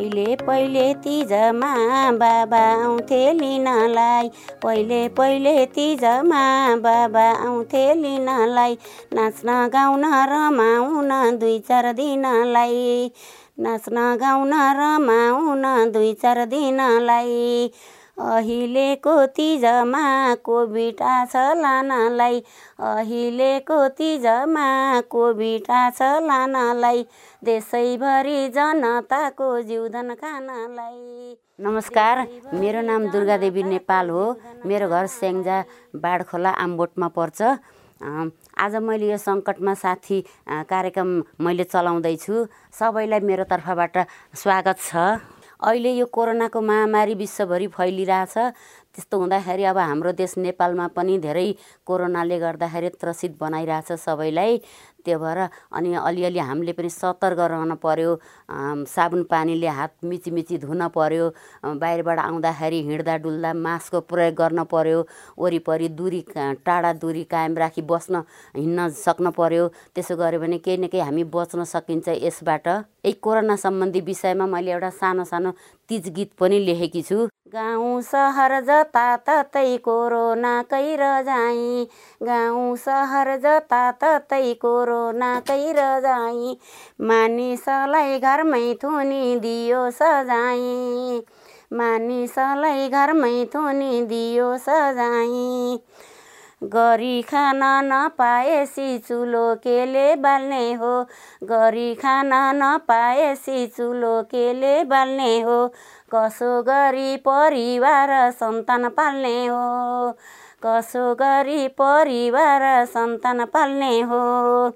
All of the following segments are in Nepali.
पहिले पहिले तिजमा बाबा आउँथे लिनलाई। पहिले पहिले तिजमा बाबा आउँथे लिनलाई। नाच्न गाउन रमाउन दुई चार दिनलाई। नाच्न गाउन रमाउन दुई चार दिनलाई। अहिलेको तिजमा कोभिड आछ लानलाई। अहिलेको तिजमा कोभिड आछ लानलाई। देशैभरि जनताको जिउधन खानलाई। नमस्कार मेरो नाम दुर्गादेवी नेपाल हो। मेरो घर स्याङ्जा बाढखोला आम्बोटमा पर्छ। आज मैले यो सङ्कटमा साथी कार्यक्रम मैले चलाउँदैछु। सबैलाई मेरो तर्फबाट स्वागत छ। अहिले यो कोरोनाको महामारी विश्वभरि फैलिरहेछ। त्यस्तो हुँदाखेरि अब हाम्रो देश नेपालमा पनि धेरै कोरोनाले गर्दाखेरि त्रसित बनाइरहेछ सबैलाई त्यो भएर अनि अलिअलि हामीले पनि सतर्क रहन पर्यो साबुन पानीले हात मिची मिची धुन पर्यो बाहिरबाट आउँदाखेरि हिँड्दा डुल्दा मास्कको प्रयोग गर्न पर्यो वरिपरि दुरी टाढा दुरी कायम राखी बस्न हिँड्न सक्नु पर्यो त्यसो गऱ्यो भने केही न केही हामी बच्न सकिन्छ यसबाट। यही कोरोना सम्बन्धी विषयमा मैले एउटा सानो सानो तिज गीत पनि लेखेकी छु। गाउँ सहर जताततै कोरोनाकै रजाइ गाउँ सहर जताततै कोरोनाकै रजाइ मानिसलाई घरमै थुनी दियो सजाइ मानिसलाई घरमै थुनी दियो सजाइ गरी खान नपाएसी चुलो केले बाल्ने हो। गरी खान नपाएसी चुलो केले बाल्ने हो। कसो गरी परिवार सन्तान पाल्ने हो? कसो गरी परिवार सन्तान पाल्ने हो?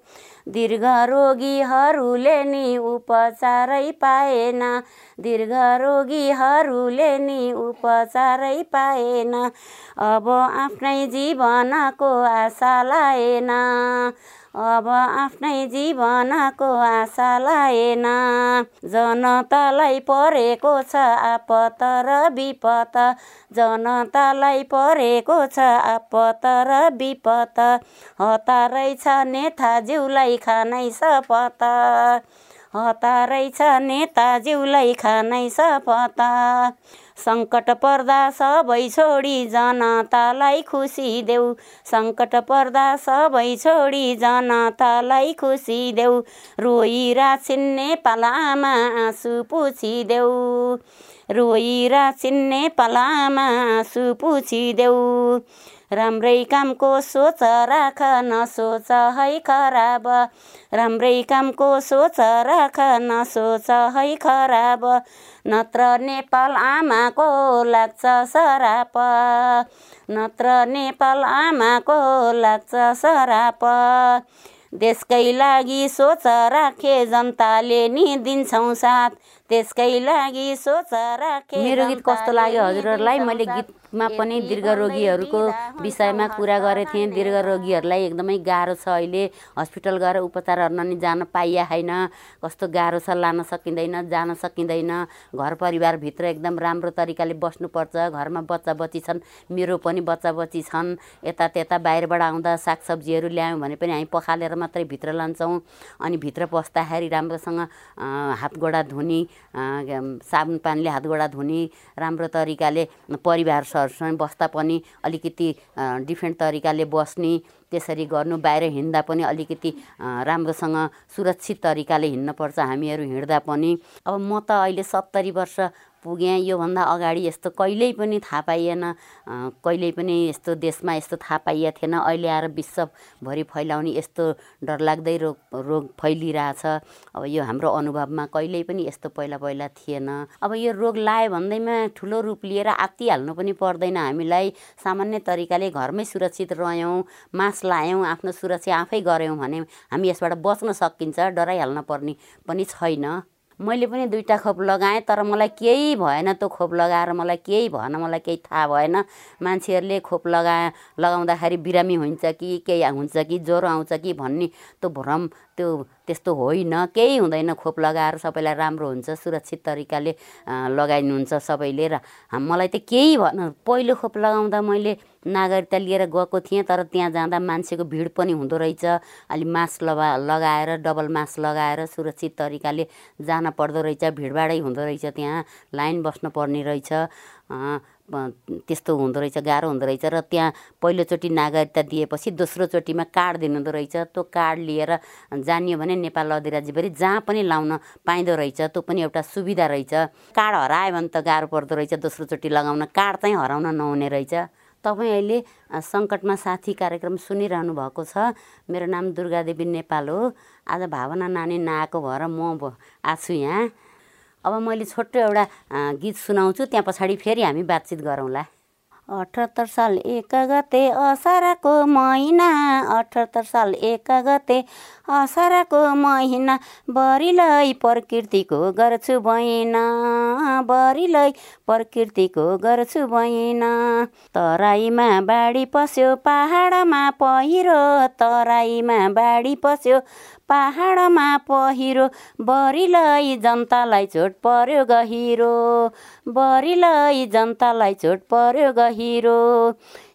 दीर्घ रोगीहरूले नि उपचारै पाएन। दीर्घ रोगीहरूले नि उपचारै पाएन। अब आफ्नै जीवनको आशा लाएन। अब आफ्नै जीवनको आशा लाएन जनतालाई परेको छ आपत र विपत जनतालाई परेको छ आपत र विपत हतारै छ नेताज्यूलाई खानै सपत हतारै छ नेताज्यूलाई खानै सपत सङ्कट पर्दा सबै छोडी जनतालाई खुसी देऊ। सङ्कट पर्दा सबै छोडी जनतालाई खुसी देऊ। रोइरा छिन्ने पालामा आँसु पुछिदेऊ रोइरा छिन्ने पालामा आँसु पुछिदेऊ राम्रै कामको सोच राख नसोच है खराब। राम्रै कामको सोच राख नसोच है खराब। नत्र नेपाल आमाको लाग्छ सराप। नत्र नेपाल आमाको लाग्छ सराप। देशकै लागि सोच राखे जनताले नि दिन्छौँ साथ। त्यसकै लागि सोच राखे मेरो गीत कस्तो लाग्यो हजुरहरूलाई? मैले गीतमा पनि दीर्घ रोगीहरूको विषयमा कुरा गरेको थिएँ। दीर्घ रोगीहरूलाई एकदमै गाह्रो छ अहिले। हस्पिटल गएर उपचार गर्न नि जान पाइया छैन कस्तो गाह्रो छ लान सकिँदैन जान सकिँदैन। घर परिवारभित्र एकदम राम्रो तरिकाले बस्नुपर्छ। घरमा बच्चा बच्ची छन्। मेरो पनि बच्चा बच्ची छन्। यता त्यता बाहिरबाट आउँदा सागसब्जीहरू ल्यायौँ भने पनि हामी पखालेर मात्रै भित्र लान्छौँ। अनि भित्र पस्दाखेरि राम्रोसँग हात गोडा धुने साबुन पानीले हात गोडा धुने राम्रो तरिकाले परिवारहरूसँग बस्दा पनि अलिकति डिफ्रेन्ट तरिकाले बस्ने त्यसरी गर्नु बाहिर हिँड्दा पनि अलिकति राम्रोसँग सुरक्षित तरिकाले हिँड्नुपर्छ हामीहरू हिँड्दा पनि। अब म त अहिले सत्तरी वर्ष पुगेँ योभन्दा अगाडि यस्तो कहिल्यै पनि थाहा पाइएन कहिल्यै पनि यस्तो देशमा यस्तो थाहा पाइएको थिएन अहिले आएर विश्वभरि फैलाउने यस्तो डरलाग्दै रोग रोग फैलिरहेछ। अब यो हाम्रो अनुभवमा कहिल्यै पनि यस्तो पहिला पहिला थिएन। अब यो रोग लायो भन्दैमा ठुलो रूप लिएर आत्तिहाल्नु पनि पर्दैन। हामीलाई सामान्य तरिकाले घरमै सुरक्षित रह्यौँ मास्क लायौँ आफ्नो सुरक्षा आफै गऱ्यौँ भने हामी यसबाट बच्न सकिन्छ डराइहाल्न पर्ने पनि छैन। मैले पनि दुईवटा खोप लगाएँ तर मलाई केही भएन त्यो खोप लगाएर मलाई केही भएन मलाई केही थाहा भएन। मान्छेहरूले खोप लगा लगाउँदाखेरि बिरामी हुन्छ कि केही हुन्छ कि ज्वरो आउँछ कि भन्ने त्यो भ्रम त्यो त्यस्तो होइन केही हुँदैन। खोप लगाएर सबैलाई राम्रो हुन्छ सुरक्षित तरिकाले लगाइनुहुन्छ सबैले र मलाई त केही भन पहिलो खोप लगाउँदा मैले नागरिकता लिएर गएको थिएँ तर त्यहाँ जाँदा मान्छेको भिड पनि हुँदो रहेछ। अलि मास्क लगा लगाएर डबल मास्क लगाएर सुरक्षित तरिकाले जान पर्दो रहेछ भिडभाडै हुँदो रहेछ त्यहाँ लाइन बस्नु पर्ने रहेछ त्यस्तो हुँदो रहेछ गाह्रो हुँदो रहेछ र त्यहाँ पहिलोचोटि नागरिकता दिएपछि दोस्रोचोटिमा कार्ड दिनुहुँदो रहेछ। त्यो कार्ड लिएर जानियो भने नेपाल अधिराज्यभरि जहाँ पनि लाउन पाइँदो रहेछ त्यो पनि एउटा सुविधा रहेछ। कार्ड हरायो भने त गाह्रो पर्दो रहेछ दोस्रोचोटि लगाउन कार्ड चाहिँ हराउन नहुने रहेछ। तपाईँ अहिले सङ्कटमा साथी कार्यक्रम सुनिरहनु भएको छ। मेरो नाम दुर्गादेवी नेपाल हो। आज भावना नानी नआएको भएर म आएको छु यहाँ। अब मैले छोटो एउटा गीत सुनाउँछु त्यहाँ पछाडि फेरि हामी बातचित गरौँला। अठहत्तर साल एक गते असारको महिना अठहत्तर साल एक गते असारको महिना बरिलै प्रकृतिको गर्छु बहिना बरिलै प्रकृतिको गर्छु बहिना तराईमा बाढी पस्यो पहाडमा पहिरो तराईमा बाढी पस्यो पहाडमा पहिरो बरिलै जनतालाई चोट पर्यो गहिरो। बरिलै जनतालाई चोट पर्यो गहिरो।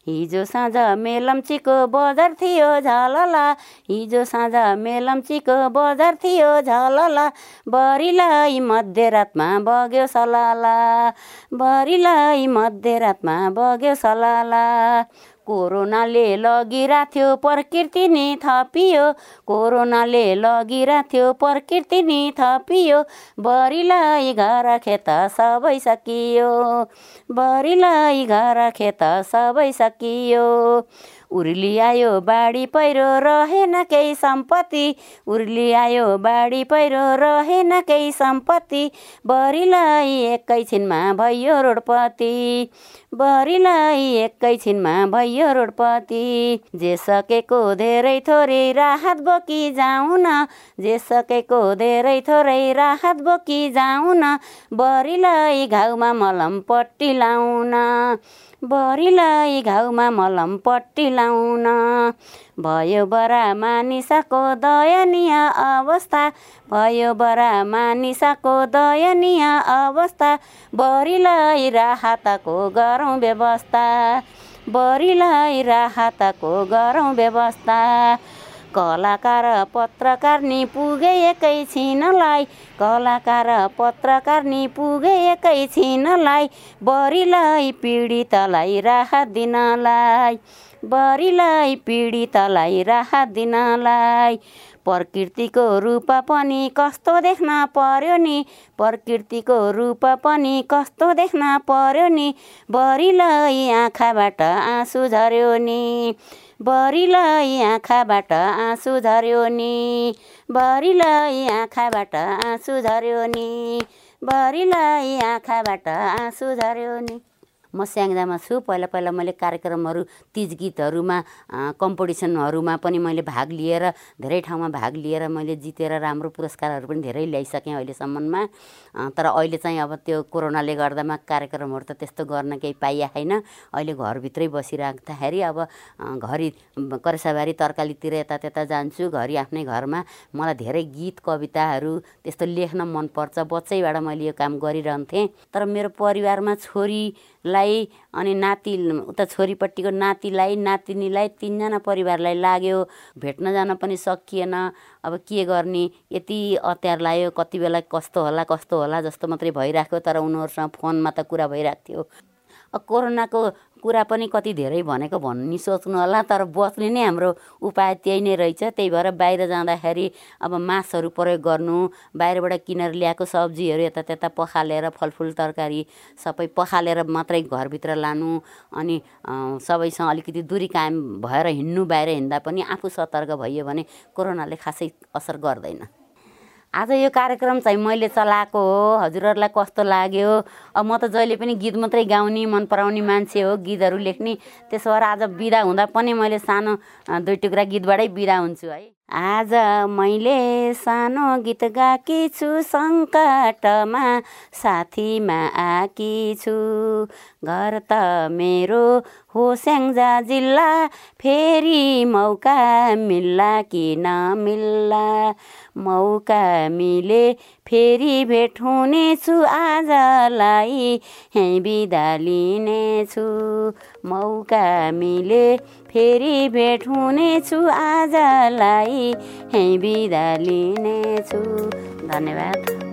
हिजो साँझ मेलम्चीको बजार थियो झलला। हिजो साँझ मेलम्चीको बजार थियो झलला। बरिलाई मध्यरातमा बग्यो सलाला। बरिलाई मध्यरातमा बग्यो सलाला। कोरोनाले लगिरहेको थियो प्रकृति नि थपियो। कोरोनाले लगिरहेको थियो प्रकृति नि थपियो। बरिलाई घर खेत सबै सकियो। बरिलाई घर खेत सबै सकियो। उर्ली आयो बाढी पहिरो रहेन केही सम्पत्ति। उर्ली आयो बाढी पहिरो रहेन केही सम्पत्ति। बरिलाई एकैछिनमा भयो रोडपति। बरिलाई एकैछिनमा भयो रोडपति। जे सकेको धेरै थोरै राहत बोकी जाउँ न जे सकेको धेरै थोरै राहत बोकी जाउँ न बरिलाई घाउमा मलम पट्टी लाउन। बरिलाई घाउमा मलम पट्टी लाउन भयो बरा मानिसको दयनीय अवस्था भयो बरा मानिसको दयनीय अवस्था बरिलाई राहतको गरौँ व्यवस्था बरिलाई राहतको गरौँ व्यवस्था। कलाकार पत्रकार नि पुगे एकैछिनलाई कलाकार पत्रकार नि पुगे एकैछिनलाई बरिलाई पीडितलाई राहत दिनलाई बरिलाई पीडितलाई राहत दिनलाई। प्रकृतिको रूप पनि कस्तो देख्न पर्यो नि? प्रकृतिको रूप पनि कस्तो देख्न पर्यो नि? बरिलाई आँखाबाट आँसु झऱ्यो नि? बरिलाई आँखाबाट आँसु झऱ्यो नि। बरिलाई आँखाबाट आँसु झऱ्यो नि। बरिलाई आँखाबाट आँसु झऱ्यो नि। म स्याङ्जामा छु पहिला पहिला मैले कार्यक्रमहरू तिज गीतहरूमा कम्पिटिसनहरूमा पनि मैले भाग लिएर धेरै ठाउँमा भाग लिएर मैले जितेर राम्रो पुरस्कारहरू पनि धेरै ल्याइसकेँ अहिलेसम्ममा। तर अहिले चाहिँ अब त्यो कोरोनाले गर्दामा कार्यक्रमहरू त त्यस्तो गर्न केही पाइया छैन। अहिले घरभित्रै बसिराख्दाखेरि अब घरि करेसाबारी तरकालीतिर यता त्यता जान्छु घरि आफ्नै घरमा। मलाई धेरै गीत कविताहरू त्यस्तो लेख्न मनपर्छ। बच्चैबाट मैले यो काम गरिरहन्थेँ। तर मेरो परिवारमा छोरीलाई लाई अनि नाति उता छोरीपट्टिको नातिलाई नातिनीलाई तिनजना परिवारलाई लाग्यो। भेट्न जान पनि सकिएन। अब के गर्ने? यति अत्यार लाग्यो। कति बेला कस्तो होला कस्तो होला जस्तो मात्रै भइरहेको तर उनीहरूसँग फोनमा त कुरा भइरहेको थियो कोरोनाको कुरा पनि कति धेरै भनेको भन्ने सोच्नु होला तर बच्ने नै हाम्रो उपाय त्यही नै रहेछ। त्यही भएर बाहिर जाँदाखेरि अब मासहरू प्रयोग गर्नु बाहिरबाट किनेर ल्याएको सब्जीहरू यता त्यता पखालेर फलफुल तरकारी सबै पखालेर मात्रै घरभित्र लानु अनि सबैसँग अलिकति दुरी कायम भएर हिँड्नु बाहिर हिँड्दा पनि आफू सतर्क भइयो भने कोरोनाले खासै असर गर्दैन। आज यो कार्यक्रम चाहिँ मैले चलाएको हो। हजुरहरूलाई कस्तो लाग्यो? अब म त जहिले पनि गीत मात्रै गाउने मन पराउने मान्छे हो। गीतहरू लेख्ने त्यसो भएर आज बिदा हुँदा पनि मैले सानो दुई टुक्रा गीतबाटै बिदा हुन्छु है। आज मैले सानो गीत गाकी छु सङ्कटमा साथीमा आकी छु घर त मेरो हो स्याङ्जा जिल्ला फेरि मौका मिल्ला कि नमिल्ला? मौका मिले फेरि भेट हुनेछु आजलाई बिदा लिनेछु मौका मिले। फेरि भेट हुनेछु आजलाई बिदा लिनेछु। धन्यवाद।